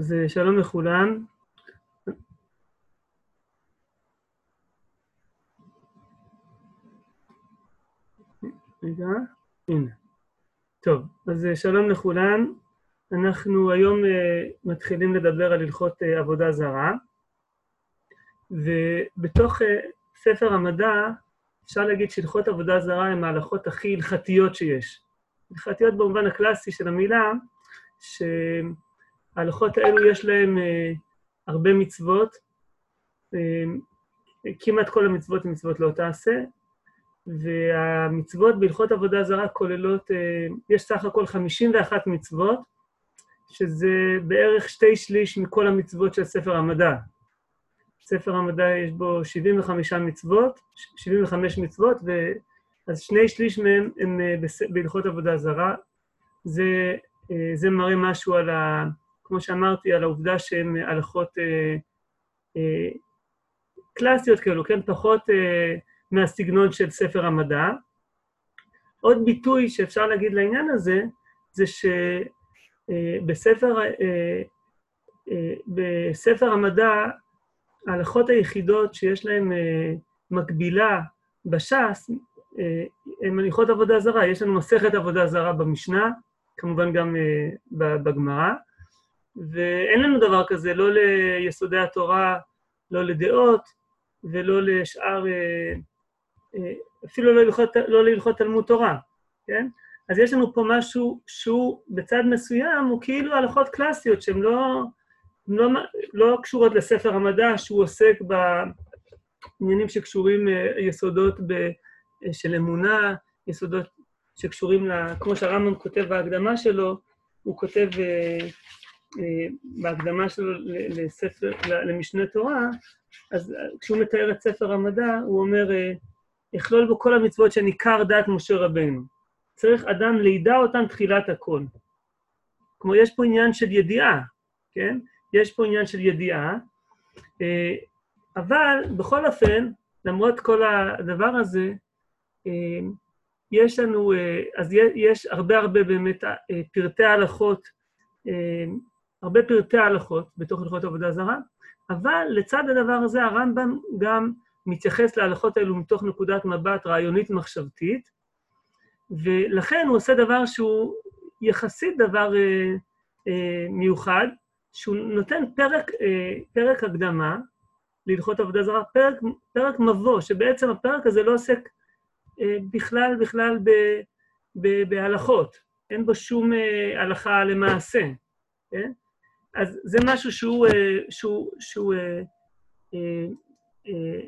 אז שלום לכולם. רגע, הנה. טוב, אז שלום לכולם. אנחנו היום uh, מתחילים לדבר על הלכות uh, עבודה זרה, ובתוך ספר המדע אפשר להגיד שהלכות עבודה זרה הן ההלכות הכי הלכתיות שיש. הלכתיות במובן הקלאסי של המילה, שההלכות האלו יש להן uh, הרבה מצוות, uh, כמעט כל המצוות הן מצוות לא תעשה, והמצוות בהלכות עבודה זרה כוללות, uh, יש סך הכל 51 מצוות, שזה בערך שתי שליש מכל המצוות של ספר המדע. ספר המדע יש בו 75 מצוות, 75 מצוות, ו... אז שני שליש מהם הם בהלכות עבודה זרה. זה, זה מראה משהו על ה... כמו שאמרתי, על העובדה שהן הלכות אה, אה, קלאסיות כאלו, כן? פחות אה, מהסגנון של ספר המדע. עוד ביטוי שאפשר להגיד לעניין הזה, זה ש... בספר, בספר המדע, ההלכות היחידות שיש להן מקבילה בש"ס, הן הליכות עבודה זרה. יש לנו מסכת עבודה זרה במשנה, כמובן גם בגמרא, ואין לנו דבר כזה, לא ליסודי התורה, לא לדעות ולא לשאר, אפילו לא להלכות תלמוד תורה, כן? אז יש לנו פה משהו שהוא בצד מסוים, הוא כאילו הלכות קלאסיות שהן לא, לא, לא קשורות לספר המדע, שהוא עוסק בעניינים שקשורים ליסודות של אמונה, יסודות שקשורים, ל, כמו שהרמב"ם כותב בהקדמה שלו, הוא כותב בהקדמה שלו לספר, למשנה תורה, אז כשהוא מתאר את ספר המדע, הוא אומר, יכלול בו כל המצוות שניכר דעת משה רבנו. צריך אדם לידע אותם תחילת הכל. כלומר, יש פה עניין של ידיעה, כן? יש פה עניין של ידיעה, אבל בכל אופן, למרות כל הדבר הזה, יש לנו, אז יש הרבה הרבה באמת פרטי הלכות, הרבה פרטי הלכות בתוך הלכות עבודה זרה, אבל לצד הדבר הזה הרמב"ם גם מתייחס להלכות האלו מתוך נקודת מבט רעיונית מחשבתית, ולכן הוא עושה דבר שהוא יחסית דבר אה, אה, מיוחד, שהוא נותן פרק, אה, פרק הקדמה להלכות עבודה זרה, פרק, פרק מבוא, שבעצם הפרק הזה לא עוסק אה, בכלל, בכלל ב, ב, בהלכות. אין בו שום אה, הלכה למעשה, כן? אז זה משהו שהוא, אה, שהוא, שהוא אה, אה, אה,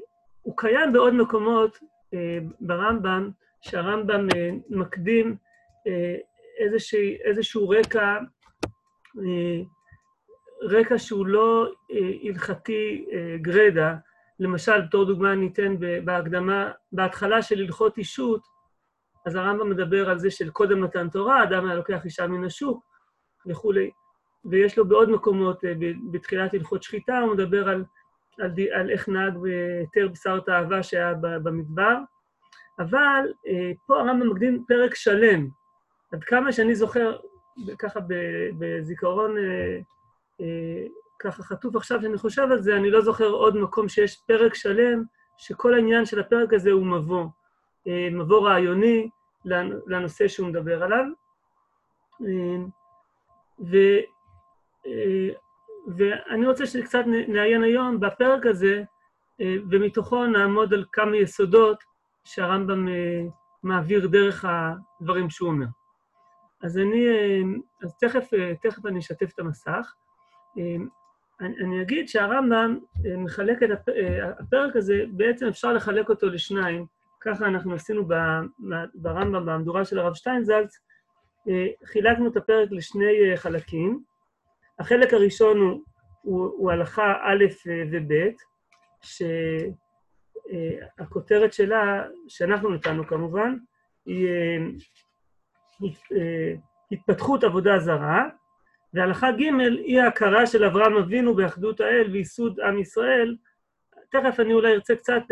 הוא קיים בעוד מקומות אה, ברמב"ם, שהרמב"ם מקדים איזשה, איזשהו רקע, רקע שהוא לא הלכתי גרדה, למשל, בתור דוגמה ניתן בהקדמה, בהתחלה של הלכות אישות, אז הרמב"ם מדבר על זה של קודם מתן תורה, אדם היה לוקח אישה מן השוק וכולי, ויש לו בעוד מקומות, בתחילת הלכות שחיטה, הוא מדבר על, על, על איך נהג בהיתר בשר תאווה שהיה במדבר, אבל אה, פה הרמב"ם מקדים פרק שלם. עד כמה שאני זוכר, ככה בזיכרון אה, אה, ככה חטוף עכשיו שאני חושב על זה, אני לא זוכר עוד מקום שיש פרק שלם, שכל העניין של הפרק הזה הוא מבוא. אה, מבוא רעיוני לנושא שהוא מדבר עליו. אה, ו, אה, ואני רוצה שקצת נעיין היום בפרק הזה, אה, ומתוכו נעמוד על כמה יסודות שהרמב"ם אה, מעביר דרך הדברים שהוא אומר. אז אני, אה, אז תכף, תכף אני אשתף את המסך. אני, אני אגיד שהרמב"ם מחלק את הפרק הזה, בעצם אפשר לחלק אותו לשניים, ככה אנחנו עשינו ברמב"ם, במדורה של הרב שטיינזלץ, חילקנו את הפרק לשני חלקים. החלק הראשון הוא, הוא, הוא הלכה א' וב', ש... אה, שלה, שאנחנו נתנו כמובן, היא אה, אה, התפתחות עבודה זרה, והלכה ג' היא ההכרה של אברהם אבינו באחדות האל וייסוד עם ישראל. תכף אני אולי ארצה קצת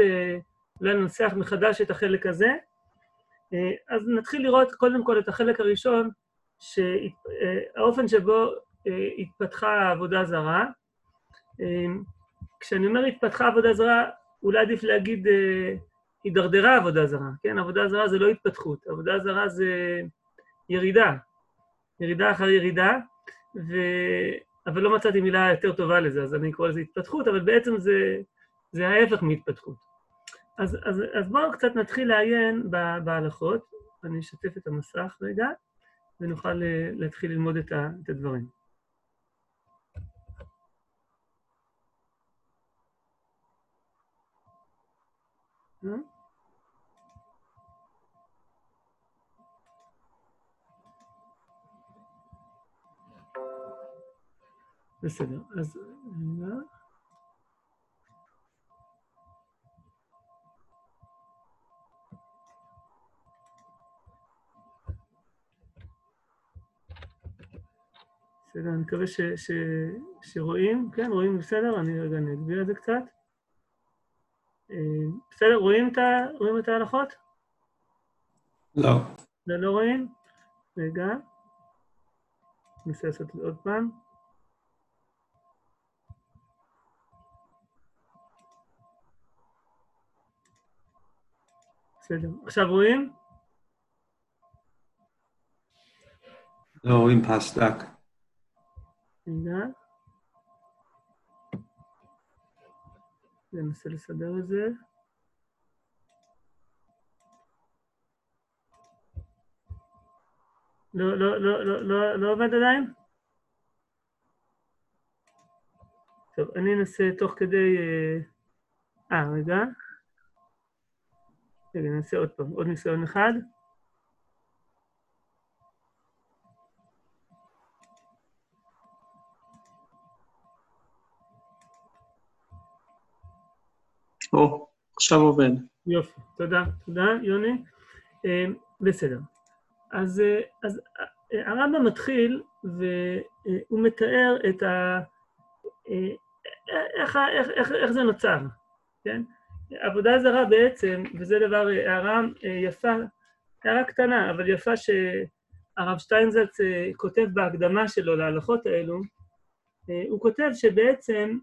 אולי לנסח מחדש את החלק הזה. אז נתחיל לראות קודם כל את החלק הראשון, שהאופן שבו התפתחה עבודה זרה. כשאני אומר התפתחה עבודה זרה, אולי עדיף להגיד הידרדרה עבודה זרה, כן? עבודה זרה זה לא התפתחות, עבודה זרה זה ירידה, ירידה אחר ירידה, ו... אבל לא מצאתי מילה יותר טובה לזה, אז אני קורא לזה התפתחות, אבל בעצם זה, זה ההפך מהתפתחות. אז, אז, אז בואו קצת נתחיל לעיין בהלכות, אני אשתף את המסך רגע, ונוכל אה, להתחיל ללמוד את הדברים. Hmm? בסדר, אז. בסדר, אני מקווה ש, ש, שרואים, כן, רואים בסדר? אני רגע נגביר את זה קצת. בסדר, רואים את, רואים את ההלכות? לא. לא, לא רואים? רגע. ננסה לעשות את זה עוד פעם. בסדר. עכשיו רואים? לא, רואים פסדק. רגע. ננסה לסדר את זה. לא, לא, לא, לא, לא, לא עובד עדיין? טוב, אני אנסה תוך כדי... אה, אה רגע. רגע, ננסה עוד פעם, עוד ניסיון אחד. או, עכשיו עובד. יופי, תודה, תודה, יוני. אה, בסדר. אז, אה, אז אה, הרמב"ם מתחיל והוא מתאר את ה... איך, איך, איך, איך זה נוצר, כן? עבודה זרה בעצם, וזה דבר, הערה יפה, הערה קטנה, אבל יפה שהרב שטיינזלץ כותב בהקדמה שלו להלכות האלו, הוא כותב שבעצם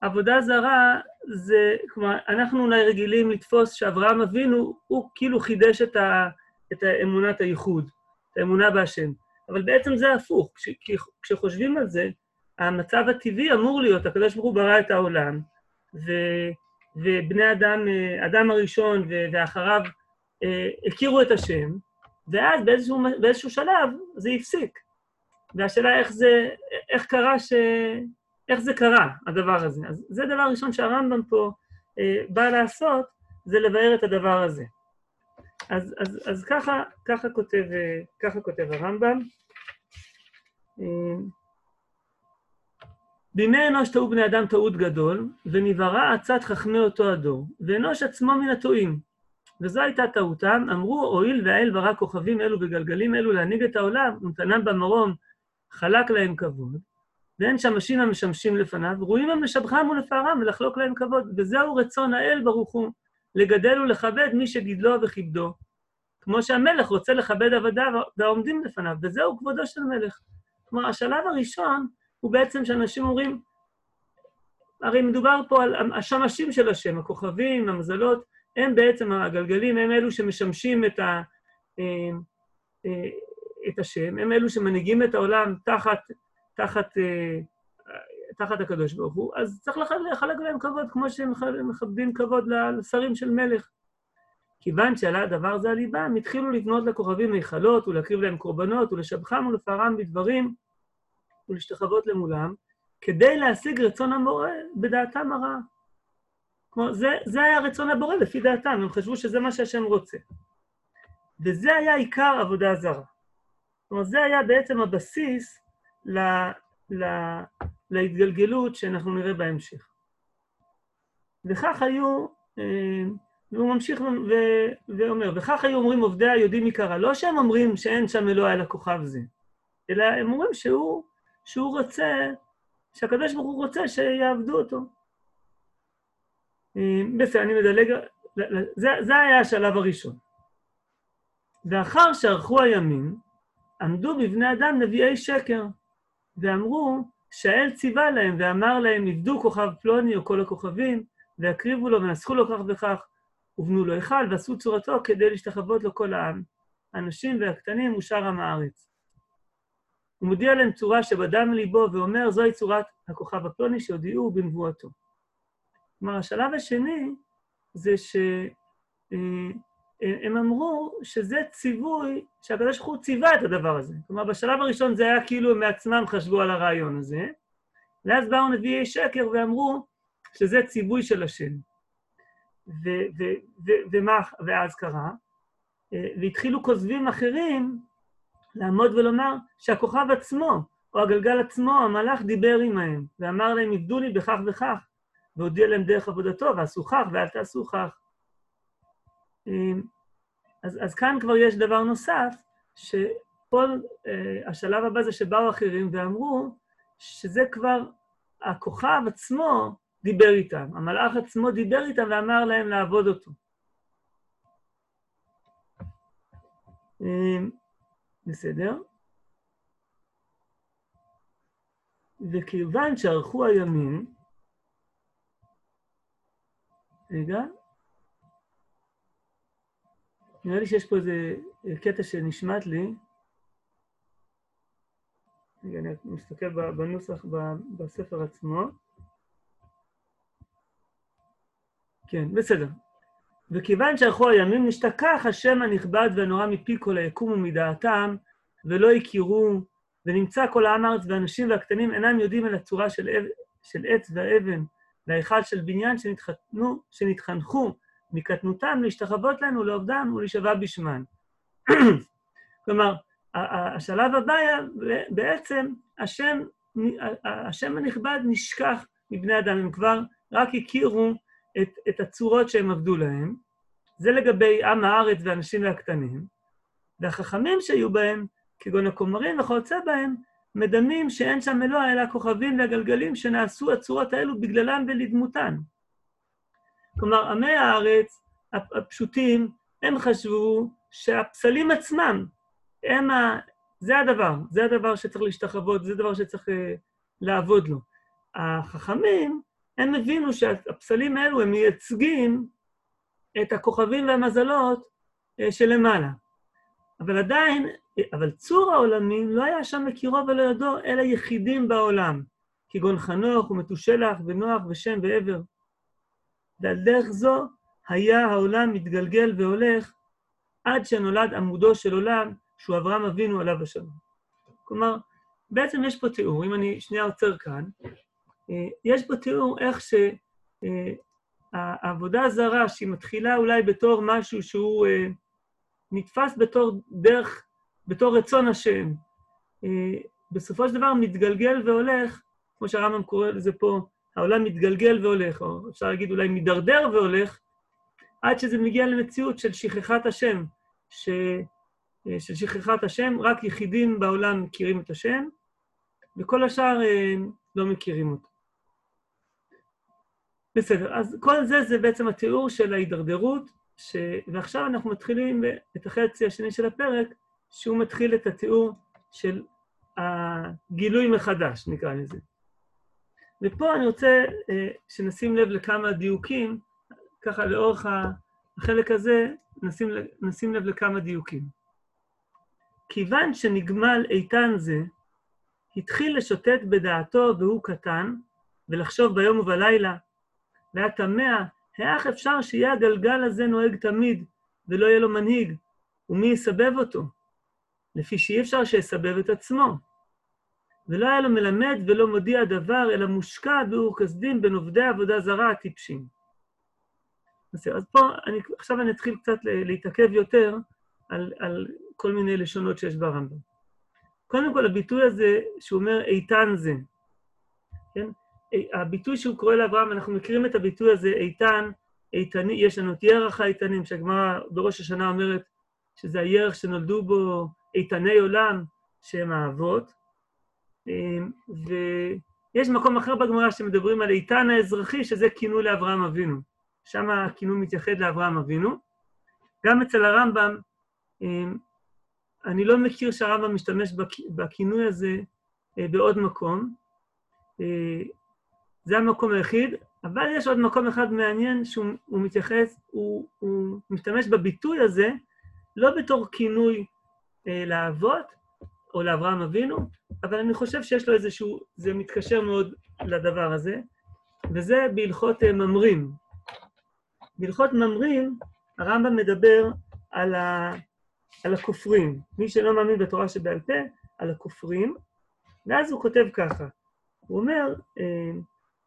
עבודה זרה זה, כלומר, אנחנו אולי רגילים לתפוס שאברהם אבינו, הוא כאילו חידש את, ה, את אמונת הייחוד, את האמונה בהשם. אבל בעצם זה הפוך, כש, כשחושבים על זה, המצב הטבעי אמור להיות, הקדוש ברוך הוא ברא את העולם, ו, ובני אדם, אדם הראשון ואחריו אה, הכירו את השם, ואז באיזשהו, באיזשהו שלב זה הפסיק. והשאלה איך זה, איך קרה ש... איך זה קרה, הדבר הזה. אז זה דבר ראשון שהרמב"ם פה אה, בא לעשות, זה לבאר את הדבר הזה. אז, אז, אז ככה, ככה, כותב, אה, ככה כותב הרמב"ם. אה, בימי אנוש טעו בני אדם טעות גדול, ונברא עצת חכמי אותו הדור, ואנוש עצמו מן הטועים. וזו הייתה טעותם, אמרו, הואיל והאל ברא כוכבים אלו וגלגלים אלו להנהיג את העולם, ונתנם במרום, חלק להם כבוד, ואין שמשים המשמשים לפניו, ראויים הם לשבחם ולפארם ולחלוק להם כבוד. וזהו רצון האל ברוך הוא, לגדל ולכבד מי שגידלו וכיבדו. כמו שהמלך רוצה לכבד עבדיו והעומדים לפניו, וזהו כבודו של מלך. כלומר, השלב הראשון הוא בעצם שאנשים אומרים, הרי מדובר פה על השמשים של השם, הכוכבים, המזלות, הם בעצם הגלגלים, הם אלו שמשמשים את, ה, אה, אה, את השם, הם אלו שמנהיגים את העולם תחת תחת, אה, תחת הקדוש ברוך הוא, אז צריך לחלק להם כבוד כמו שהם מכבדים כבוד לשרים של מלך. כיוון שעלה הדבר הזה על ליבם, התחילו לבנות לכוכבים מיכלות ולהקריב להם קורבנות ולשבחם ולפארם בדברים ולהשתחוות למולם, כדי להשיג רצון המורה בדעתם הרעה. כלומר, זה, זה היה רצון הבורא לפי דעתם, הם חשבו שזה מה שהשם רוצה. וזה היה עיקר עבודה זרה. כלומר, זה היה בעצם הבסיס ל, ל, להתגלגלות שאנחנו נראה בהמשך. וכך היו, אה, והוא ממשיך ו, ואומר, וכך היו אומרים עובדי היודעים עיקרה, לא שהם אומרים שאין שם אלוה אלא כוכב זה, אלא הם אומרים שהוא, שהוא רוצה, שהקדוש ברוך הוא רוצה שיעבדו אותו. אה, בסדר, אני מדלג, זה, זה היה השלב הראשון. ואחר שערכו הימים, עמדו בבני אדם נביאי שקר, ואמרו שהאל ציווה להם ואמר להם, עבדו כוכב פלוני או כל הכוכבים, והקריבו לו ונסחו לו כך וכך, ובנו לו היכל ועשו צורתו כדי להשתחוות לו כל העם, הנשים והקטנים ושאר עם הארץ. הוא מודיע להם צורה שבדם ליבו ואומר, זוהי צורת הכוכב הפלוני שהודיעו בנבואתו. כלומר, השלב השני זה שהם אה, אמרו שזה ציווי, שהקדוש ברוך הוא ציווה את הדבר הזה. כלומר, בשלב הראשון זה היה כאילו הם מעצמם חשבו על הרעיון הזה, ואז באו נביאי שקר ואמרו שזה ציווי של השם. ומה ואז קרה? אה, והתחילו כוזבים אחרים לעמוד ולומר שהכוכב עצמו, או הגלגל עצמו, המלאך דיבר עמהם, ואמר להם, עבדו לי בכך וכך, והודיע להם דרך עבודתו, ועשו כך ואל תעשו כך. אמ, אז, אז כאן כבר יש דבר נוסף, שכל uh, השלב הבא זה שבאו אחרים ואמרו שזה כבר, הכוכב עצמו דיבר איתם, המלאך עצמו דיבר איתם ואמר להם לעבוד אותו. Um, בסדר? וכיוון שערכו הימים, רגע, נראה לי שיש פה איזה קטע שנשמט לי. רגע, אני מסתכל בנוסח בספר עצמו. כן, בסדר. וכיוון שערכו הימים, נשתכח השם הנכבד והנורא מפי כל היקום ומדעתם, ולא הכירו, ונמצא כל העם הארץ והאנשים והקטנים אינם יודעים על הצורה של, של עץ והאבן, וההיכל של בניין שנתחתנו, שנתחנכו מקטנותם להשתחוות לנו, לעובדם ולהישבע בשמן. כלומר, השלב הבא היה בעצם, השם, השם הנכבד נשכח מבני אדם, הם כבר רק הכירו את, את הצורות שהם עבדו להם. זה לגבי עם הארץ והאנשים והקטנים. והחכמים שהיו בהם, כגון הכומרים וכיוצא בהם, מדמים שאין שם אלוה אלא הכוכבים והגלגלים שנעשו הצורות האלו בגללם ולדמותן. כלומר, עמי הארץ הפשוטים, הם חשבו שהפסלים עצמם, הם ה... זה הדבר, זה הדבר שצריך להשתחוות, זה הדבר שצריך uh, לעבוד לו. החכמים, הם הבינו שהפסלים האלו, הם מייצגים את הכוכבים והמזלות uh, שלמעלה. אבל עדיין, אבל צור העולמים לא היה שם מכירו ולא ידעו, אלא יחידים בעולם, כגון חנוך ומתושלח ונוח ושם ועבר. ועל דרך זו היה העולם מתגלגל והולך עד שנולד עמודו של עולם, שהוא אברהם אבינו עליו השלום. כלומר, בעצם יש פה תיאור, אם אני שנייה עוצר כאן, אה, יש פה תיאור איך שהעבודה אה, הזרה, שהיא מתחילה אולי בתור משהו שהוא אה, נתפס בתור דרך, בתור רצון השם, בסופו של דבר מתגלגל והולך, כמו שהרמב"ם קורא לזה פה, העולם מתגלגל והולך, או אפשר להגיד אולי מידרדר והולך, עד שזה מגיע למציאות של שכחת השם, ש... של שכחת השם, רק יחידים בעולם מכירים את השם, וכל השאר אה, לא מכירים אותו. בסדר, אז כל זה זה בעצם התיאור של ההידרדרות, ש... ועכשיו אנחנו מתחילים את החצי השני של הפרק, שהוא מתחיל את התיאור של הגילוי מחדש, נקרא לזה. ופה אני רוצה אה, שנשים לב לכמה דיוקים, ככה לאורך החלק הזה, נשים, נשים לב לכמה דיוקים. כיוון שנגמל איתן זה, התחיל לשוטט בדעתו והוא קטן, ולחשוב ביום ובלילה, והיה תמה, איך אפשר שיהיה הגלגל הזה נוהג תמיד, ולא יהיה לו מנהיג, ומי יסבב אותו? לפי שאי אפשר שיסבב את עצמו. ולא היה לו מלמד ולא מודיע דבר, אלא מושקע באור כסדים בין עובדי עבודה זרה הטיפשים. אז פה, אני, עכשיו אני אתחיל קצת להתעכב יותר על, על כל מיני לשונות שיש ברמב"ם. קודם כל, הביטוי הזה, שהוא אומר איתן זה, כן? הביטוי שהוא קורא לאברהם, אנחנו מכירים את הביטוי הזה, איתן, איתני, יש לנו את ירח האיתנים, שהגמרא בראש השנה אומרת שזה הירח שנולדו בו איתני עולם, שהם האבות. אמ, ויש מקום אחר בגמרא שמדברים על איתן האזרחי, שזה כינוי לאברהם אבינו. שם הכינוי מתייחד לאברהם אבינו. גם אצל הרמב"ם, אמ, אני לא מכיר שהרמב"ם משתמש בכינוי הזה בעוד מקום. זה המקום היחיד, אבל יש עוד מקום אחד מעניין שהוא מתייחס, הוא, הוא משתמש בביטוי הזה לא בתור כינוי אה, לאבות או לאברהם אבינו, אבל אני חושב שיש לו איזשהו, זה מתקשר מאוד לדבר הזה, וזה בהלכות אה, ממרים. בהלכות ממרים, הרמב"ם מדבר על, ה, על הכופרים. מי שלא מאמין בתורה שבעל פה, על הכופרים, ואז הוא כותב ככה, הוא אומר, אה,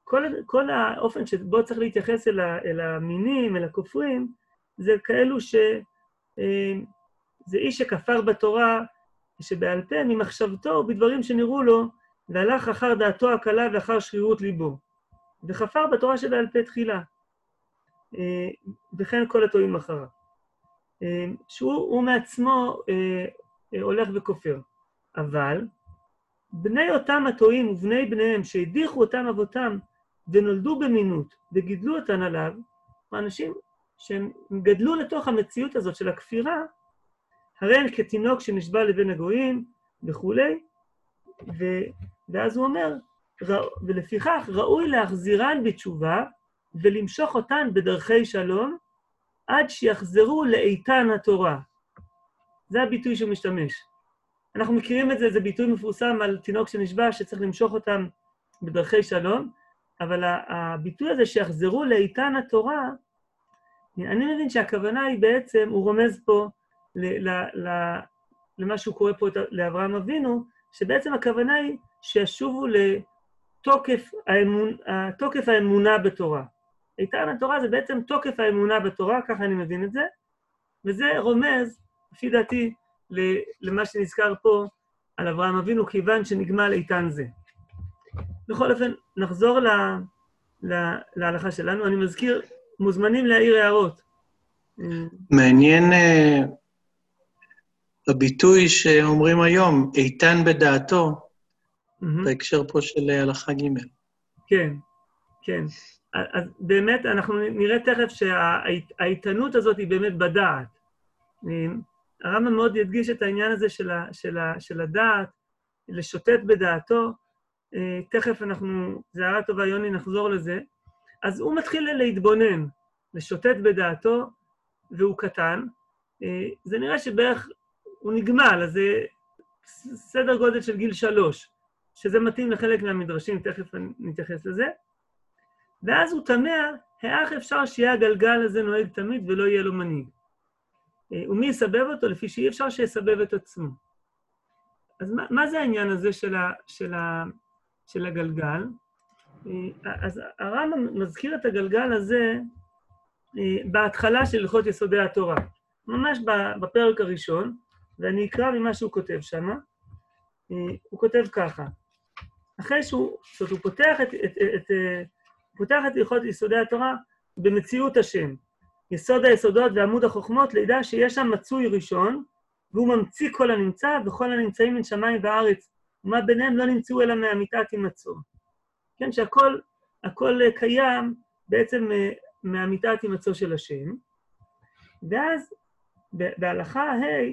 כל, כל האופן שבו צריך להתייחס אל, ה, אל המינים, אל הכופרים, זה כאלו ש... אה, זה איש שכפר בתורה שבעל פה ממחשבתו ובדברים שנראו לו, והלך אחר דעתו הקלה ואחר שרירות ליבו. וכפר בתורה שבעל פה תחילה. אה, וכן כל הטועים אחריו. אה, שהוא מעצמו הולך וכופר. אבל בני אותם הטועים ובני בניהם שהדיחו אותם אבותם ונולדו במינות וגידלו אותן עליו, האנשים שהם גדלו לתוך המציאות הזאת של הכפירה, הרי הן כתינוק שנשבע לבין הגויים וכולי, ו, ואז הוא אומר, ולפיכך ראוי להחזירן בתשובה ולמשוך אותן בדרכי שלום עד שיחזרו לאיתן התורה. זה הביטוי שהוא משתמש. אנחנו מכירים את זה, זה ביטוי מפורסם על תינוק שנשבע שצריך למשוך אותם בדרכי שלום, אבל הביטוי הזה שיחזרו לאיתן התורה, אני מבין שהכוונה היא בעצם, הוא רומז פה למה שהוא קורא פה לאברהם אבינו, שבעצם הכוונה היא שישובו לתוקף האמון, תוקף האמונה בתורה. איתן התורה זה בעצם תוקף האמונה בתורה, ככה אני מבין את זה, וזה רומז, לפי דעתי, למה שנזכר פה על אברהם אבינו, כיוון שנגמל איתן זה. בכל אופן, נחזור ל, ל, להלכה שלנו. אני מזכיר, מוזמנים להעיר הערות. מעניין uh, הביטוי שאומרים היום, איתן בדעתו, mm-hmm. בהקשר פה של הלכה ג'. כן, כן. אז באמת, אנחנו נראה תכף שהאיתנות הזאת היא באמת בדעת. הרמב"ם מאוד ידגיש את העניין הזה של, ה, של, ה, של הדעת, לשוטט בדעתו. אה, תכף אנחנו, זה הערה טובה, יוני, נחזור לזה. אז הוא מתחיל להתבונן, לשוטט בדעתו, והוא קטן. אה, זה נראה שבערך הוא נגמל, אז זה סדר גודל של גיל שלוש, שזה מתאים לחלק מהמדרשים, תכף נתייחס לזה. ואז הוא תמה, איך אפשר שיהיה הגלגל הזה נוהג תמיד ולא יהיה לו מנהיג? אה, ומי יסבב אותו? לפי שאי אפשר שיסבב את עצמו. אז מה, מה זה העניין הזה של, ה, של, ה, של הגלגל? אה, אז הרמב"ם מזכיר את הגלגל הזה אה, בהתחלה של הלכות יסודי התורה, ממש בפרק הראשון, ואני אקרא ממה שהוא כותב שם. הוא כותב ככה, אחרי שהוא, זאת אומרת, הוא פותח את, את, את, את, פותח את הלכות יסודי התורה במציאות השם. יסוד היסודות ועמוד החוכמות, לידע שיש שם מצוי ראשון, והוא ממציא כל הנמצא, וכל הנמצאים מן שמיים וארץ, ומה ביניהם לא נמצאו אלא מהמיטת הימצאו. כן, שהכל הכל קיים בעצם אה, מהמיטת הימצאו של השם. ואז בהלכה ה', אה,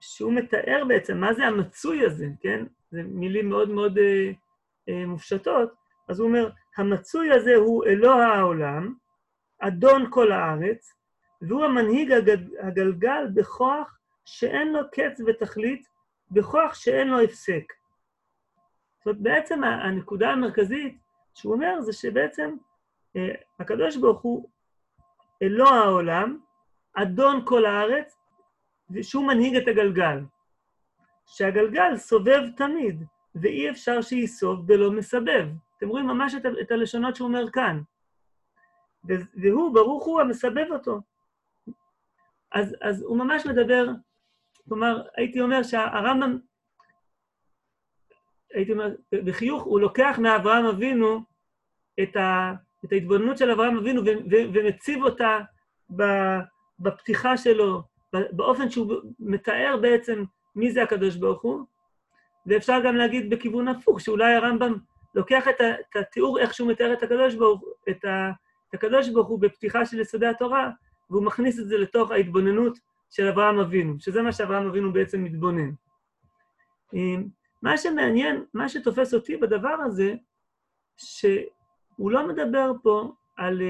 שהוא מתאר בעצם מה זה המצוי הזה, כן? זה מילים מאוד מאוד אה, מופשטות, אז הוא אומר, המצוי הזה הוא אלוה העולם, אדון כל הארץ, והוא המנהיג הגלגל בכוח שאין לו קץ ותכלית, בכוח שאין לו הפסק. זאת אומרת, בעצם הנקודה המרכזית שהוא אומר זה שבעצם אה, הקדוש ברוך הוא אלוה העולם, אדון כל הארץ, ושהוא מנהיג את הגלגל. שהגלגל סובב תמיד, ואי אפשר שייסוב בלא מסבב. אתם רואים ממש את, את הלשונות שהוא אומר כאן. והוא, ברוך הוא, המסבב אותו. אז, אז הוא ממש מדבר, כלומר, הייתי אומר שהרמב"ם, הייתי אומר, בחיוך, הוא לוקח מאברהם אבינו את, ה, את ההתבוננות של אברהם אבינו ו, ו, ומציב אותה בפתיחה שלו, באופן שהוא מתאר בעצם מי זה הקדוש ברוך הוא, ואפשר גם להגיד בכיוון הפוך, שאולי הרמב"ם לוקח את, התיאור איך שהוא מתאר את הקדוש ברוך את, את הקדוש ברוך הוא בפתיחה של יסודי התורה, והוא מכניס את זה לתוך ההתבוננות של אברהם אבינו, שזה מה שאברהם אבינו בעצם מתבונן. מה שמעניין, מה שתופס אותי בדבר הזה, שהוא לא מדבר פה על,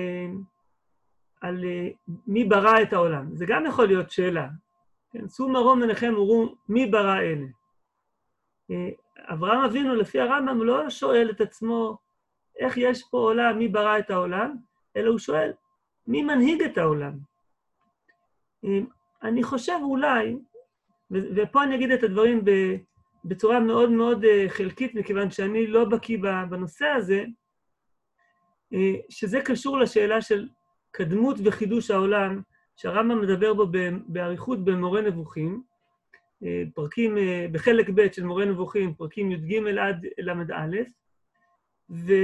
על מי ברא את העולם. זה גם יכול להיות שאלה. כן, שאו מרום עיניכם וראו מי ברא אלה. אברהם אבינו, לפי הרמב"ם, לא שואל את עצמו איך יש פה עולם, מי ברא את העולם, אלא הוא שואל, מי מנהיג את העולם? אני חושב אולי, ופה אני אגיד את הדברים בצורה מאוד מאוד אה, חלקית, מכיוון שאני לא בקיא בנושא הזה, אה, שזה קשור לשאלה של קדמות וחידוש העולם, שהרמב"ם מדבר בו באריכות במורה נבוכים, אה, פרקים, בחלק ב' של מורה נבוכים, פרקים י"ג עד ל"א, וכמו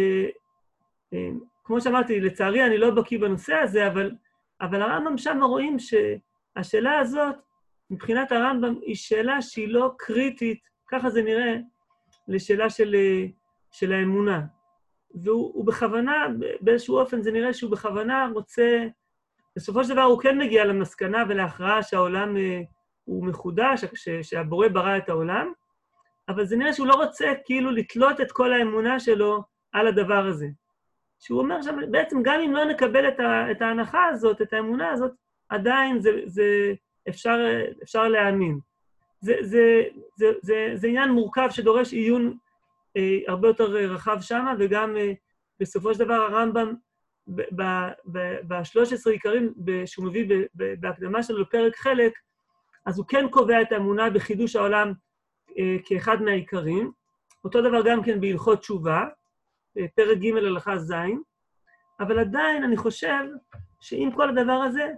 שאמרתי, לצערי אני לא בקיא בנושא הזה, אבל, אבל הרמב"ם שם רואים שהשאלה הזאת, מבחינת הרמב"ם, היא שאלה שהיא לא קריטית ככה זה נראה לשאלה של, של האמונה. והוא בכוונה, באיזשהו אופן זה נראה שהוא בכוונה רוצה, בסופו של דבר הוא כן מגיע למסקנה ולהכרעה שהעולם אה, הוא מחודש, שהבורא ברא את העולם, אבל זה נראה שהוא לא רוצה כאילו לתלות את כל האמונה שלו על הדבר הזה. שהוא אומר שבעצם גם אם לא נקבל את, ה, את ההנחה הזאת, את האמונה הזאת, עדיין זה, זה אפשר, אפשר להאמין. זה, זה, זה, זה, זה עניין מורכב שדורש עיון הרבה יותר אה, רחב שם, וגם אה, בסופו של דבר הרמב"ם, ב-13 עיקרים שהוא מביא בהקדמה שלו לפרק חלק, אז הוא כן קובע את האמונה בחידוש העולם אה, כאחד מהעיקרים. אותו דבר גם כן בהלכות תשובה, אה, פרק ג' הלכה ז', אבל עדיין אני חושב שעם כל הדבר הזה,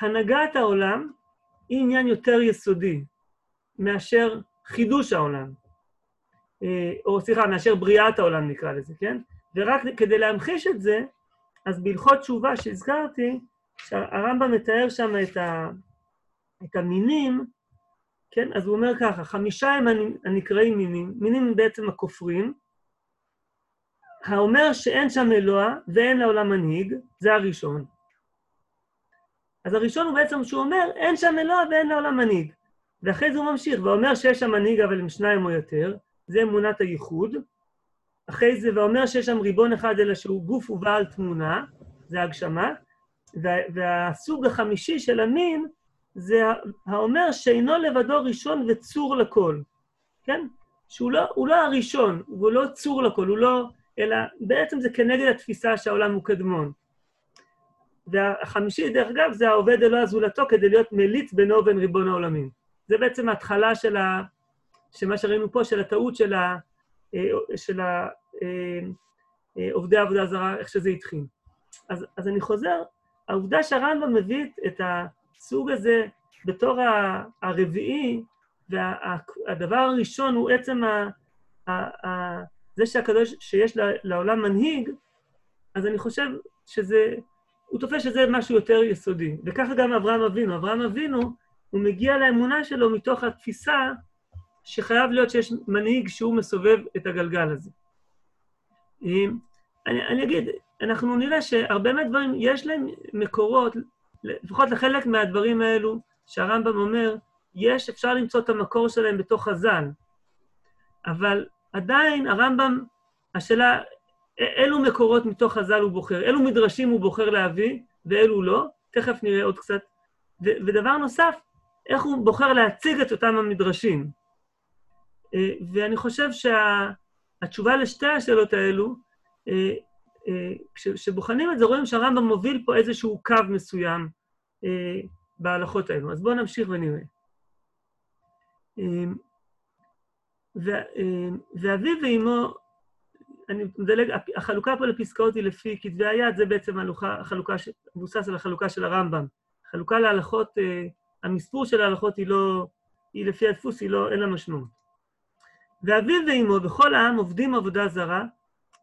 הנהגת העולם היא עניין יותר יסודי. מאשר חידוש העולם. אה, או סליחה, מאשר בריאת העולם נקרא לזה, כן? ורק כדי להמחיש את זה, אז בהלכות תשובה שהזכרתי, שהרמב"ם מתאר שם את, ה, את המינים, כן? אז הוא אומר ככה, חמישה הם הנקראים מינים, מינים הם בעצם הכופרים, האומר שאין שם אלוה ואין לעולם מנהיג, זה הראשון. אז הראשון הוא בעצם שהוא אומר, אין שם אלוה ואין לעולם מנהיג. ואחרי זה הוא ממשיך, ואומר שיש שם מנהיג אבל עם שניים או יותר, זה אמונת הייחוד. אחרי זה, ואומר שיש שם ריבון אחד אלא שהוא גוף ובעל תמונה, זה הגשמה. וה, והסוג החמישי של המין זה האומר שאינו לבדו ראשון וצור לכל, כן? שהוא לא, לא הראשון, הוא לא צור לכל, הוא לא... אלא בעצם זה כנגד התפיסה שהעולם הוא קדמון. והחמישי, דרך אגב, זה העובד אלוה זולתו כדי להיות מליץ בינו ובין ריבון העולמים. זה בעצם ההתחלה של, ה, של מה שראינו פה, של הטעות של, ה, אה, של ה, אה, אה, עובדי עבודה זרה, איך שזה התחיל. אז, אז אני חוזר, העובדה שהרמב"ם מביא את הסוג הזה בתור הרביעי, והדבר הראשון הוא עצם ה, ה, ה, זה שהקדוש, שיש לעולם מנהיג, אז אני חושב שזה, הוא תופס שזה משהו יותר יסודי. וככה גם אברהם אבינו. אברהם אבינו, הוא מגיע לאמונה שלו מתוך התפיסה שחייב להיות שיש מנהיג שהוא מסובב את הגלגל הזה. אני, אני אגיד, אנחנו נראה שהרבה מהדברים, יש להם מקורות, לפחות לחלק מהדברים האלו שהרמב"ם אומר, יש, אפשר למצוא את המקור שלהם בתוך חז"ל. אבל עדיין הרמב"ם, השאלה, אילו מקורות מתוך חז"ל הוא בוחר, אילו מדרשים הוא בוחר להביא ואילו לא, תכף נראה עוד קצת. ו- ודבר נוסף, איך הוא בוחר להציג את אותם המדרשים. אה, ואני חושב שהתשובה שה, לשתי השאלות האלו, אה, אה, כשבוחנים את זה, רואים שהרמב"ם מוביל פה איזשהו קו מסוים בהלכות האלו. אז בואו נמשיך ונראה. ואביו ואימו, אני מדלג, החלוקה פה לפסקאות היא לפי כתבי היד, זה בעצם החלוקה, מבוסס על החלוקה של הרמב"ם. חלוקה להלכות המספור של ההלכות היא לא, היא לפי הדפוס, היא לא, אין לה משמעות. ואביו ואמו וכל העם עובדים עבודה זרה,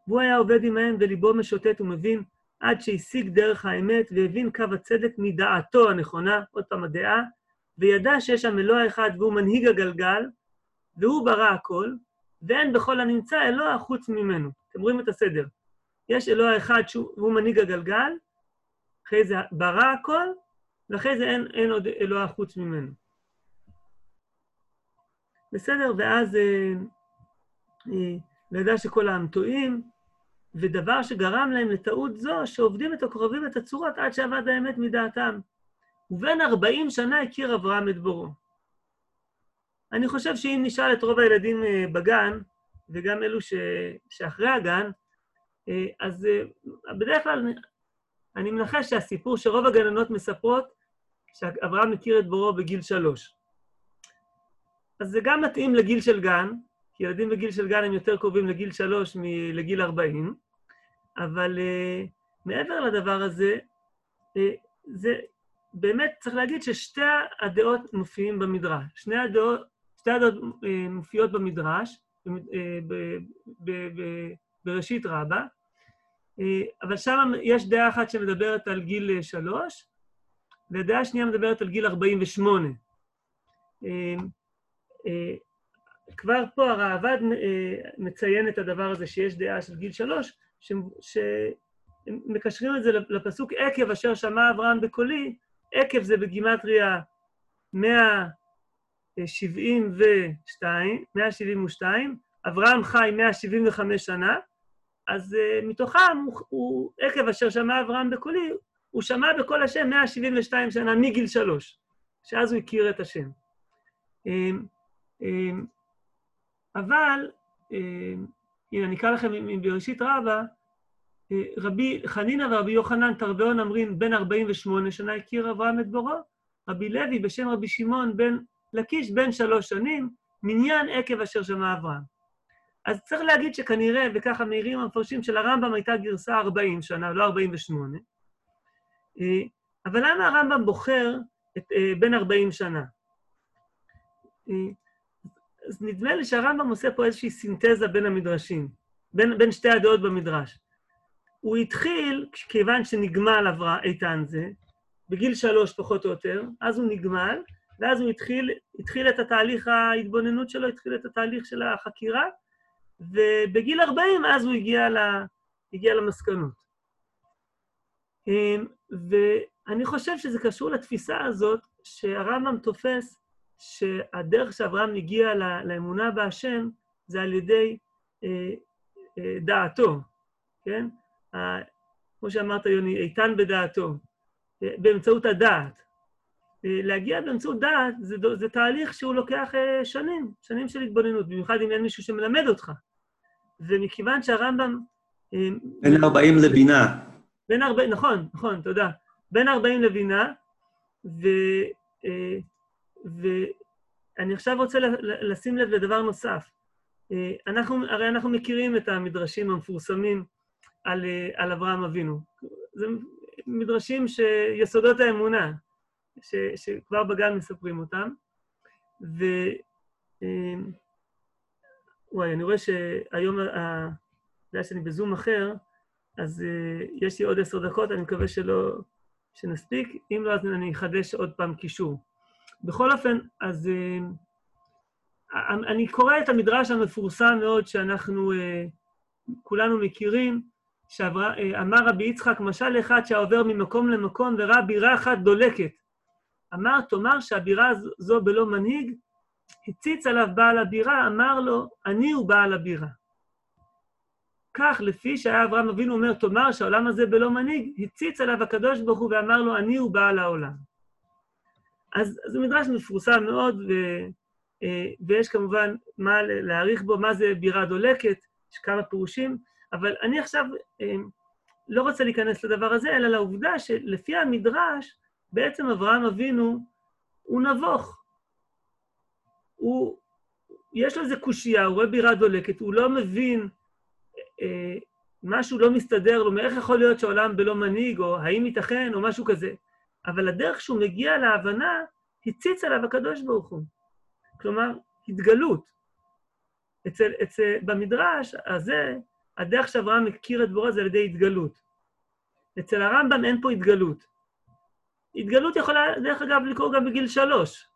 והוא היה עובד עמהם וליבו משוטט ומבין עד שהשיג דרך האמת והבין קו הצדק מדעתו הנכונה, עוד פעם הדעה, וידע שיש שם אלוה אחד והוא מנהיג הגלגל, והוא ברא הכל, ואין בכל הנמצא אלוה חוץ ממנו. אתם רואים את הסדר. יש אלוה אחד שהוא מנהיג הגלגל, אחרי זה ברא הכל, ואחרי זה אין, אין עוד אלוה חוץ ממנו. בסדר? ואז אה, אה, לידע שכל העם טועים, ודבר שגרם להם לטעות זו, שעובדים את הכוכבים ואת הצורות עד שאבד האמת מדעתם. ובין ארבעים שנה הכיר אברהם את בורו. אני חושב שאם נשאל את רוב הילדים אה, בגן, וגם אלו ש... שאחרי הגן, אה, אז אה, בדרך כלל אני מנחש שהסיפור שרוב הגננות מספרות, שאברהם מכיר את בורו בגיל שלוש. אז זה גם מתאים לגיל של גן, כי ילדים בגיל של גן הם יותר קרובים לגיל שלוש מלגיל ארבעים, אבל uh, מעבר לדבר הזה, uh, זה באמת צריך להגיד ששתי הדעות מופיעים במדרש. שני הדעות, שתי הדעות uh, מופיעות במדרש, uh, ב, ב, ב, בראשית רבה, uh, אבל שם יש דעה אחת שמדברת על גיל שלוש, ודעה שנייה מדברת על גיל 48. Uh, uh, כבר פה הראב"ד מציין את הדבר הזה שיש דעה של גיל שלוש, שמקשרים את זה לפסוק עקב אשר שמע אברהם בקולי, עקב זה בגימטריה 172, 172, אברהם חי 175 שנה, אז uh, מתוכם הוא, הוא, עקב אשר שמע אברהם בקולי, הוא שמע בקול השם 172 שנה מגיל שלוש, שאז הוא הכיר את השם. אבל, um, הנה, אני אקרא לכם מבראשית רבה, אה, רבי חנינא ורבי יוחנן תרבעון אמרים, בן 48 שנה הכיר אברהם את בורו, רבי לוי בשם רבי שמעון בן לקיש בן שלוש שנים, מניין עקב אשר שמע אברהם. אז צריך להגיד שכנראה, וככה מעירים המפרשים, שלרמב"ם הייתה גרסה 40 שנה, לא 48. אה, אבל למה הרמב"ם בוחר את אה, בן 40 שנה? אז נדמה לי שהרמב"ם עושה פה איזושהי סינתזה בין המדרשים, בין, בין שתי הדעות במדרש. הוא התחיל, כיוון שנגמל עברה איתן זה, בגיל שלוש פחות או יותר, אז הוא נגמל, ואז הוא התחיל, התחיל את התהליך ההתבוננות שלו, התחיל את התהליך של החקירה, ובגיל 40 אז הוא הגיע, לה, הגיע למסקנות. אמ, ואני חושב שזה קשור לתפיסה הזאת שהרמב"ם תופס שהדרך שאברהם הגיע לאמונה בהשם זה על ידי אה, אה, דעתו, כן? כמו שאמרת, יוני, איתן בדעתו, אה, באמצעות הדעת. אה, להגיע באמצעות דעת זה, זה תהליך שהוא לוקח אה, שנים, שנים של התבוננות, במיוחד אם אין מישהו שמלמד אותך. ומכיוון שהרמב"ם... בין 40 לבינה. בין 40, נכון, נכון, תודה. בין 40 לבינה, ו... ואני עכשיו רוצה לשים לב לדבר נוסף. אנחנו, הרי אנחנו מכירים את המדרשים המפורסמים על, אה, על אברהם אבינו. זה מדרשים שיסודות האמונה, ש, שכבר בגן מספרים אותם. ו... אה, וואי, אני רואה שהיום, יודע שאני בזום אחר, אז יש לי עוד עשר דקות, אני מקווה שלא... שנספיק. אם לא, אז אני אחדש עוד פעם קישור. בכל אופן, אז uh, אני קורא את המדרש המפורסם מאוד שאנחנו uh, כולנו מכירים, שאמר רבי יצחק, משל אחד שעובר ממקום למקום וראה בירה אחת דולקת. אמר, תאמר שהבירה זו בלא מנהיג, הציץ עליו בעל הבירה, אמר לו, אני הוא בעל הבירה. כך, לפי שהיה אברהם אבינו אומר, תאמר שהעולם הזה בלא מנהיג, הציץ עליו הקדוש ברוך הוא ואמר לו, אני הוא בעל העולם. אז זה מדרש מפורסם מאוד, ו, אה, ויש כמובן מה להעריך בו, מה זה בירה דולקת, יש כמה פירושים. אבל אני עכשיו אה, לא רוצה להיכנס לדבר הזה, אלא לעובדה שלפי המדרש, בעצם אברהם אבינו הוא נבוך. הוא, יש לו איזה קושייה, הוא רואה בירה דולקת, הוא לא מבין, אה, משהו לא מסתדר לו, מאיך יכול להיות שהעולם בלא מנהיג, או האם ייתכן, או משהו כזה. אבל הדרך שהוא מגיע להבנה, הציץ עליו הקדוש ברוך הוא. כלומר, התגלות. אצל, אצל, במדרש הזה, הדרך שאברהם מכיר את בורא זה על ידי התגלות. אצל הרמב"ם אין פה התגלות. התגלות יכולה, דרך אגב, לקרות גם בגיל שלוש.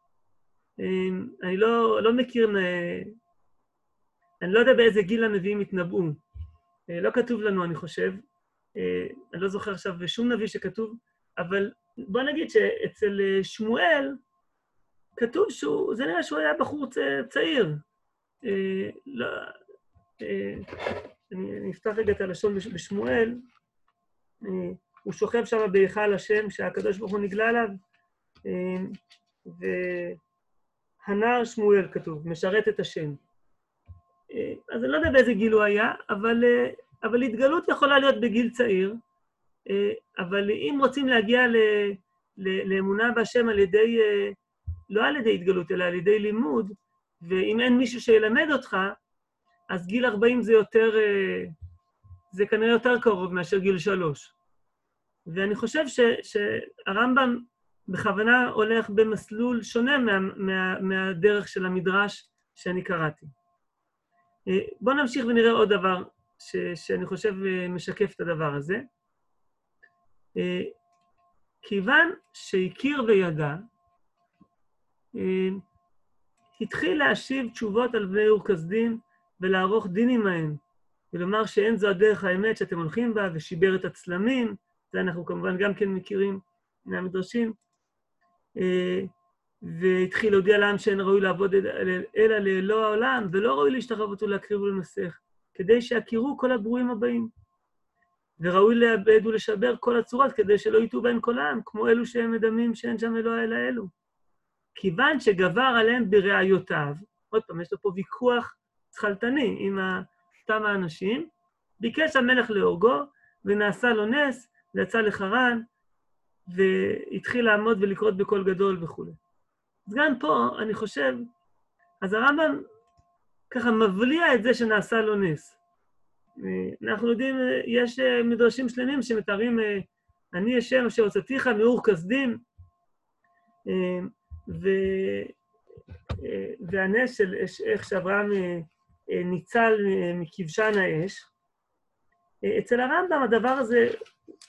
אמ, אני לא, לא מכיר, אני לא יודע באיזה גיל הנביאים התנבאו. אה, לא כתוב לנו, אני חושב. אה, אני לא זוכר עכשיו שום נביא שכתוב, אבל בוא נגיד שאצל אה, שמואל כתוב שהוא, זה נראה שהוא היה בחור צעיר. אה, לא, אה, אני אפתח רגע את הלשון בשמואל. הוא שוכב שם בהיכל השם, שהקדוש ברוך הוא נגלה עליו, והנער שמואל כתוב, משרת את השם. אז אני לא יודע באיזה גיל הוא היה, אבל, אבל התגלות יכולה להיות בגיל צעיר, אה, אבל אם רוצים להגיע ל, ל, לאמונה בהשם על ידי, אה, לא על ידי התגלות, אלא על ידי לימוד, ואם אין מישהו שילמד אותך, אז גיל 40 זה יותר, אה, זה כנראה יותר קרוב מאשר גיל שלוש. ואני חושב ש, שהרמב"ם בכוונה הולך במסלול שונה מה, מה, מהדרך של המדרש שאני קראתי. בואו נמשיך ונראה עוד דבר ש, שאני חושב משקף את הדבר הזה. אה, כיוון שהכיר וידע, אה, התחיל להשיב תשובות על בני אור כסדים ולערוך דין עמהם, ולומר שאין זו הדרך האמת שאתם הולכים בה, ושיבר את הצלמים, זה אנחנו כמובן גם כן מכירים מהמדרשים, אה, והתחיל להודיע לעם שאין ראוי לעבוד אלא לאלוה העולם, ולא ראוי להשתחוות ולהקריב ולנסך, כדי שיכירו כל הברואים הבאים. וראוי לאבד ולשבר כל הצורות כדי שלא יטעו בהן כל העם, כמו אלו שהם מדמים שאין שם אלוה אלא אלו. כיוון שגבר עליהם בראיותיו, עוד פעם, יש לו פה ויכוח שכלתני עם אותם האנשים, ביקש המלך להורגו, ונעשה לו נס, ויצא לחרן, והתחיל לעמוד ולקרות בקול גדול וכו'. אז גם פה, אני חושב, אז הרמב"ם ככה מבליע את זה שנעשה לו נס. אנחנו יודעים, יש אה, מדרשים שלמים שמתארים, אה, אני השם אשר הוצאתיך מאור כסדים, אה, ו... והנס של איך שאברהם ניצל מכבשן האש. אצל הרמב"ם הדבר הזה,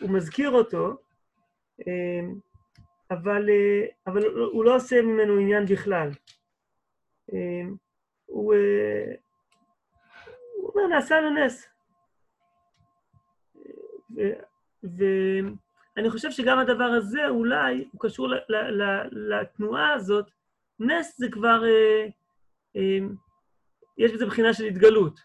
הוא מזכיר אותו, אבל, אבל הוא לא עושה ממנו עניין בכלל. הוא, הוא אומר, נעשה לו נס. ואני חושב שגם הדבר הזה אולי הוא קשור ל, ל, ל, לתנועה הזאת. נס זה כבר, אה, אה, יש בזה בחינה של התגלות.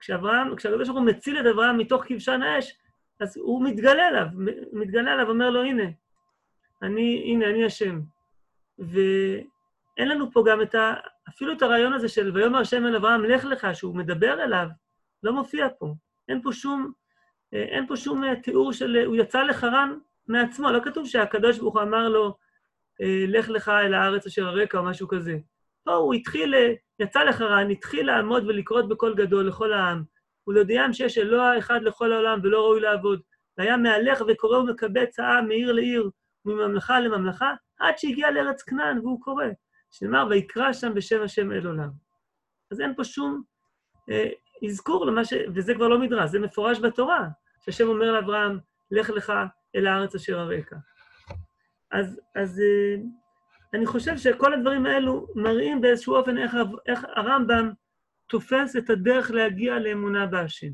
כשאברהם, כשהקדוש ברוך הוא מציל את אברהם מתוך כבשן האש, אז הוא מתגלה אליו, מתגלה אליו, אומר לו, הנה, אני, הנה, אני השם. ואין לנו פה גם את ה... אפילו את הרעיון הזה של ויאמר השם אל אברהם, לך לך, שהוא מדבר אליו, לא מופיע פה. אין פה שום אין פה שום אה, תיאור של... הוא יצא לחרן מעצמו, לא כתוב שהקדוש ברוך הוא אמר לו, אה, לך לך אל הארץ אשר הרקע או משהו כזה. פה הוא התחיל, יצא לחרן, התחיל לעמוד ולקרות בקול גדול לכל העם, ולהודיעם שיש אלוה אחד לכל העולם ולא ראוי לעבוד. והיה מהלך וקורא ומקבץ העם מעיר לעיר, מממלכה לממלכה, עד שהגיע לארץ כנען, והוא קורא. שנאמר, ויקרא שם בשם השם אל עולם. אז אין פה שום אה, אזכור למה ש... וזה כבר לא מדרש, זה מפורש בתורה. שהשם אומר לאברהם, לך לך אל הארץ אשר הרקע. אז, אז אה, אני חושב שכל הדברים האלו מראים באיזשהו אופן איך, איך הרמב"ם תופס את הדרך להגיע לאמונה בהשם.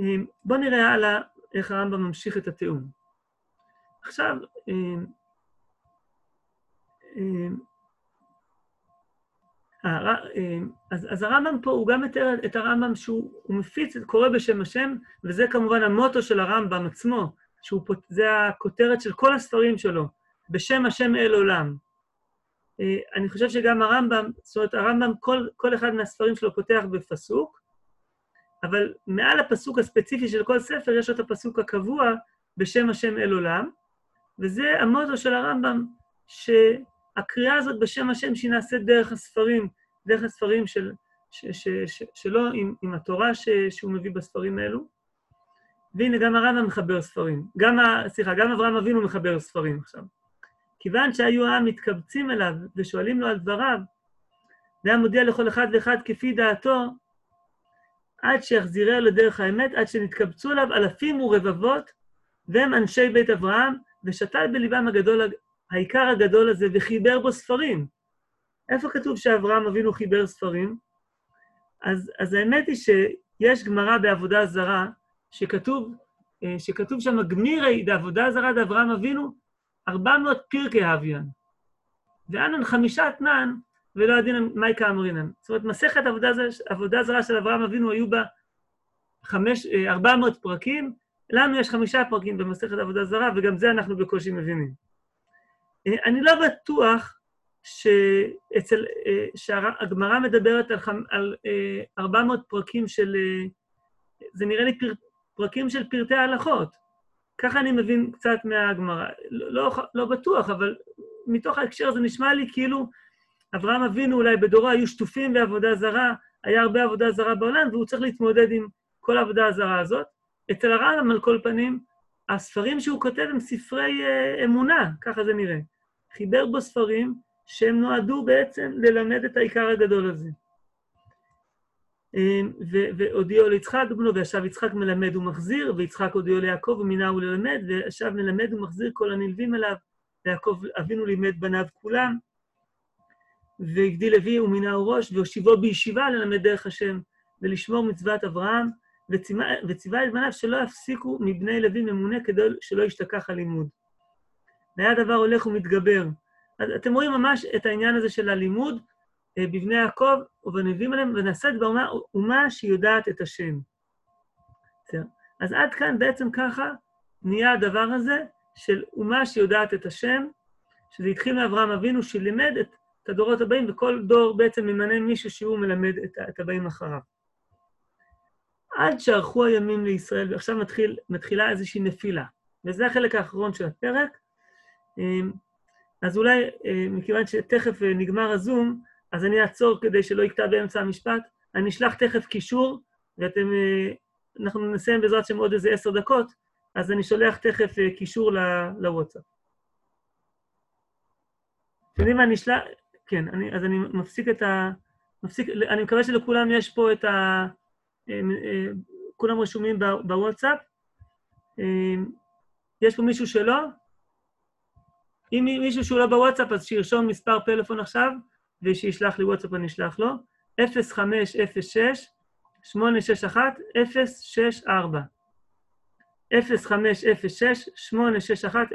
אה, בואו נראה הלאה איך הרמב"ם ממשיך את התיאום. עכשיו, אה, אז, אז הרמב"ם פה, הוא גם מתאר את הרמב"ם שהוא מפיץ, קורא בשם השם, וזה כמובן המוטו של הרמב"ם עצמו, שזה הכותרת של כל הספרים שלו, בשם השם אל עולם. אה, אני חושב שגם הרמב"ם, זאת אומרת, הרמב"ם, כל, כל אחד מהספרים שלו פותח בפסוק, אבל מעל הפסוק הספציפי של כל ספר יש את הפסוק הקבוע בשם השם אל עולם, וזה המוטו של הרמב"ם, ש... הקריאה הזאת בשם השם שהיא נעשית דרך הספרים, דרך הספרים של, ש, ש, ש, שלו עם, עם התורה ש, שהוא מביא בספרים האלו. והנה, גם הרמב"ם מחבר ספרים. גם, סליחה, גם אברהם אבינו מחבר ספרים עכשיו. כיוון שהיו העם מתקבצים אליו ושואלים לו על דבריו, והיה מודיע לכל אחד ואחד כפי דעתו, עד שיחזירהו לדרך האמת, עד שנתקבצו אליו אלפים ורבבות, והם אנשי בית אברהם, ושתל בליבם הגדול העיקר הגדול הזה, וחיבר בו ספרים. איפה כתוב שאברהם אבינו חיבר ספרים? אז, אז האמת היא שיש גמרא בעבודה זרה, שכתוב אה, שכתוב שם, גמירי דעבודה זרה דאברהם אבינו, 400 פרקי הוויין. ואנן חמישה אתנן, ולא הדין מייקה אמרינן. זאת אומרת, מסכת עבודה, עבודה זרה של אברהם אבינו היו בה חמש, 400 אה, פרקים, לנו יש חמישה פרקים במסכת עבודה זרה, וגם זה אנחנו בקושי מבינים. אה, אני לא בטוח שאצל, אה, שהגמרא מדברת על, על 400 פרקים של, זה נראה לי פר, פרקים של פרטי ההלכות. ככה אני מבין קצת מהגמרא. לא, לא, לא בטוח, אבל מתוך ההקשר הזה נשמע לי כאילו אברהם אבינו אולי בדורו היו שטופים בעבודה זרה, היה הרבה עבודה זרה בעולם, והוא צריך להתמודד עם כל העבודה הזרה הזאת. אצל הרמב"ם, על כל פנים, הספרים שהוא כותב הם ספרי אה, אמונה, ככה זה נראה. חיבר בו ספרים שהם נועדו בעצם ללמד את העיקר הגדול הזה. אה, והודיעו ליצחק בנו, וישב יצחק מלמד ומחזיר, ויצחק הודיעו ליעקב ומינהו ללמד, וישב מלמד ומחזיר כל הנלווים אליו, ויעקב אבינו לימד בניו כולם. והגדיל לוי ומינהו ראש, והושיבו בישיבה ללמד דרך השם, ולשמור מצוות אברהם, וציווה את בניו שלא יפסיקו מבני לוי ממונה כדי שלא ישתכח הלימוד. והיה דבר הולך ומתגבר. אז אתם רואים ממש את העניין הזה של הלימוד אה, בבני יעקב ובנביאים עליהם, ונעשית באומה אומה שיודעת את השם. אז עד כאן בעצם ככה נהיה הדבר הזה של אומה שיודעת את השם, שזה התחיל מאברהם אבינו שלימד את את הדורות הבאים, וכל דור בעצם ממנה מישהו שהוא מלמד את, את הבאים אחריו. עד שערכו הימים לישראל, ועכשיו מתחיל, מתחילה איזושהי נפילה. וזה החלק האחרון של הפרק. אז אולי, אה, מכיוון שתכף אה, נגמר הזום, אז אני אעצור כדי שלא יקטע באמצע המשפט. אני אשלח תכף קישור, ואתם... אה, אנחנו נסיים בעזרת השם עוד איזה עשר דקות, אז אני שולח תכף קישור לוואטסאפ. אתם יודעים מה, אני אשלח... כן, אני, אז אני מפסיק את ה... מפסיק, אני מקווה שלכולם יש פה את ה... כולם רשומים בוואטסאפ. אה, יש פה מישהו שלא? אם מישהו שהוא לא בוואטסאפ, אז שירשום מספר פלאפון עכשיו, ושישלח לי וואטסאפ אני אשלח לו. 0506 861